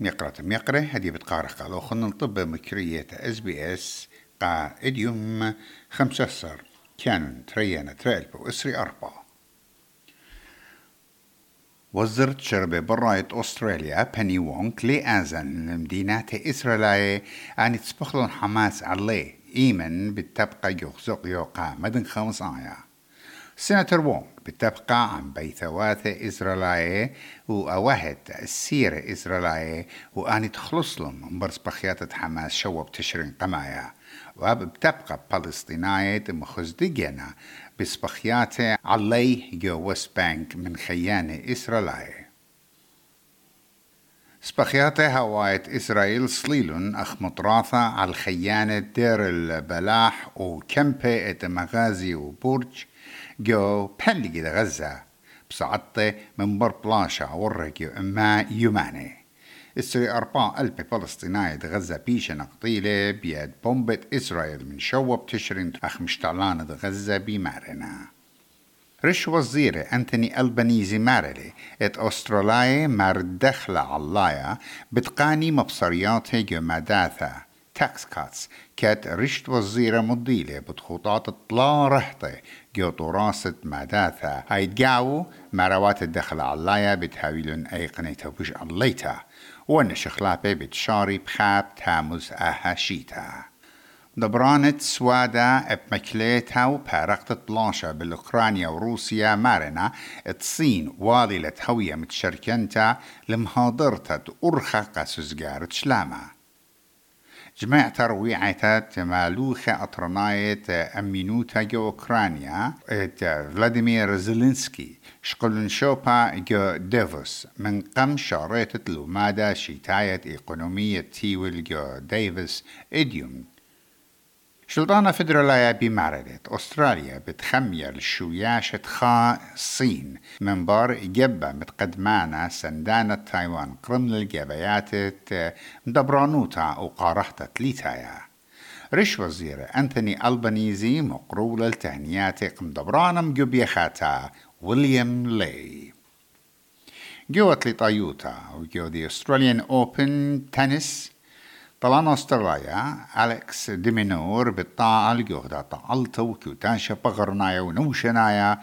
ميقرة ميقرة هدي بتقارح قالو خن طب مكرية إس بي إس قا اديوم خمسة صار كانون تريانا تريل إسري أربعة. وزرت شربة براية أستراليا بني وونك لأزن المدينة إسرائيلية أن تسبخلون حماس عليه إيمن بالتبقى يخزق يوقع مدن خمس آية. سيناتور وونك بتبقى عن بيثوات إسرائيلية وأوهت السيرة إسرائيلية وأن تخلص لهم برس بخيات حماس شوب تشرين قمايا. وبتبقى فلسطينية مخزدقنا بسبخياته علي جو وست بانك من خيانة إسرائيلية. سبخياته هوايت إسرائيل صليلون أخ مطراثة على الخيانة دير البلاح وكمبة إت مغازي وبرج جو بلغي غزة بسعطة من بر بلاشا ورقي أما يماني. السري أربعة ألف فلسطينية غزة بيشة نقطيلة بيد بومبة إسرائيل من شوب تشرين أخ مشتعلانة غزة بمارنا رش وزير أنتوني ألبانيزي مارلي إت أستراليا مار دخلة علايا بتقاني مبصريات هيجو مداثة. تاكس كاتس كات رشت وزيرة مضيلة بتخطاط طلا رحطة جو طراسة مداثة. هيتقاو مروات الدخل علايا بتهاويلون أي قنيتا وش عليتا ونشخلابي بتشاري بخاب تاموز أها شيتا دبرانت سوادا بمكليتها وبارقت بلانشا بالأوكرانيا وروسيا مارنا الصين والي هوية متشركنتا لمهاضرتا أرخا قاسوزجارت شلاما جماعة ترويعة مالوخة أطرناية أمينوتا جو أوكرانيا فلاديمير زيلينسكي شقلن شوبا جو ديفوس من قم شاريت لومادا شيتاية إقونومية تيول جو ديفوس إديوم شلطانة فدرالية بمعرضة أستراليا بتخمير الشوياشة خا الصين من بار جبة متقدمانا سندانة تايوان قرم للجبيات مدبرانوتا وقارحتا تليتايا رش وزير أنتوني ألبانيزي مقرول التهنيات مدبرانا مجبيخاتا ويليام لي جوة لطايوتا وجو دي أستراليان أوبن تنس طلعنا استراليا أليكس ديمينور بالطاعة الجهدة طعلت وكوتاشا بغرنايا ونوشنايا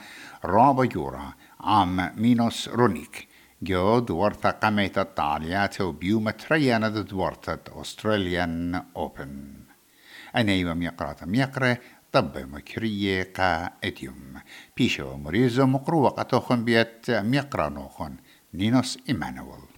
رابا جورا عام مينوس رونيك. جو دورتا قميت الطاليات وبيوم تريانا دورتا أستراليان أوبن. أنا يوم يقرأ يقرأ طب مكرية قا اتيوم بيشو مريزو مقروة قطوخن بيت ميقرأ نوخن نينوس إيمانويل.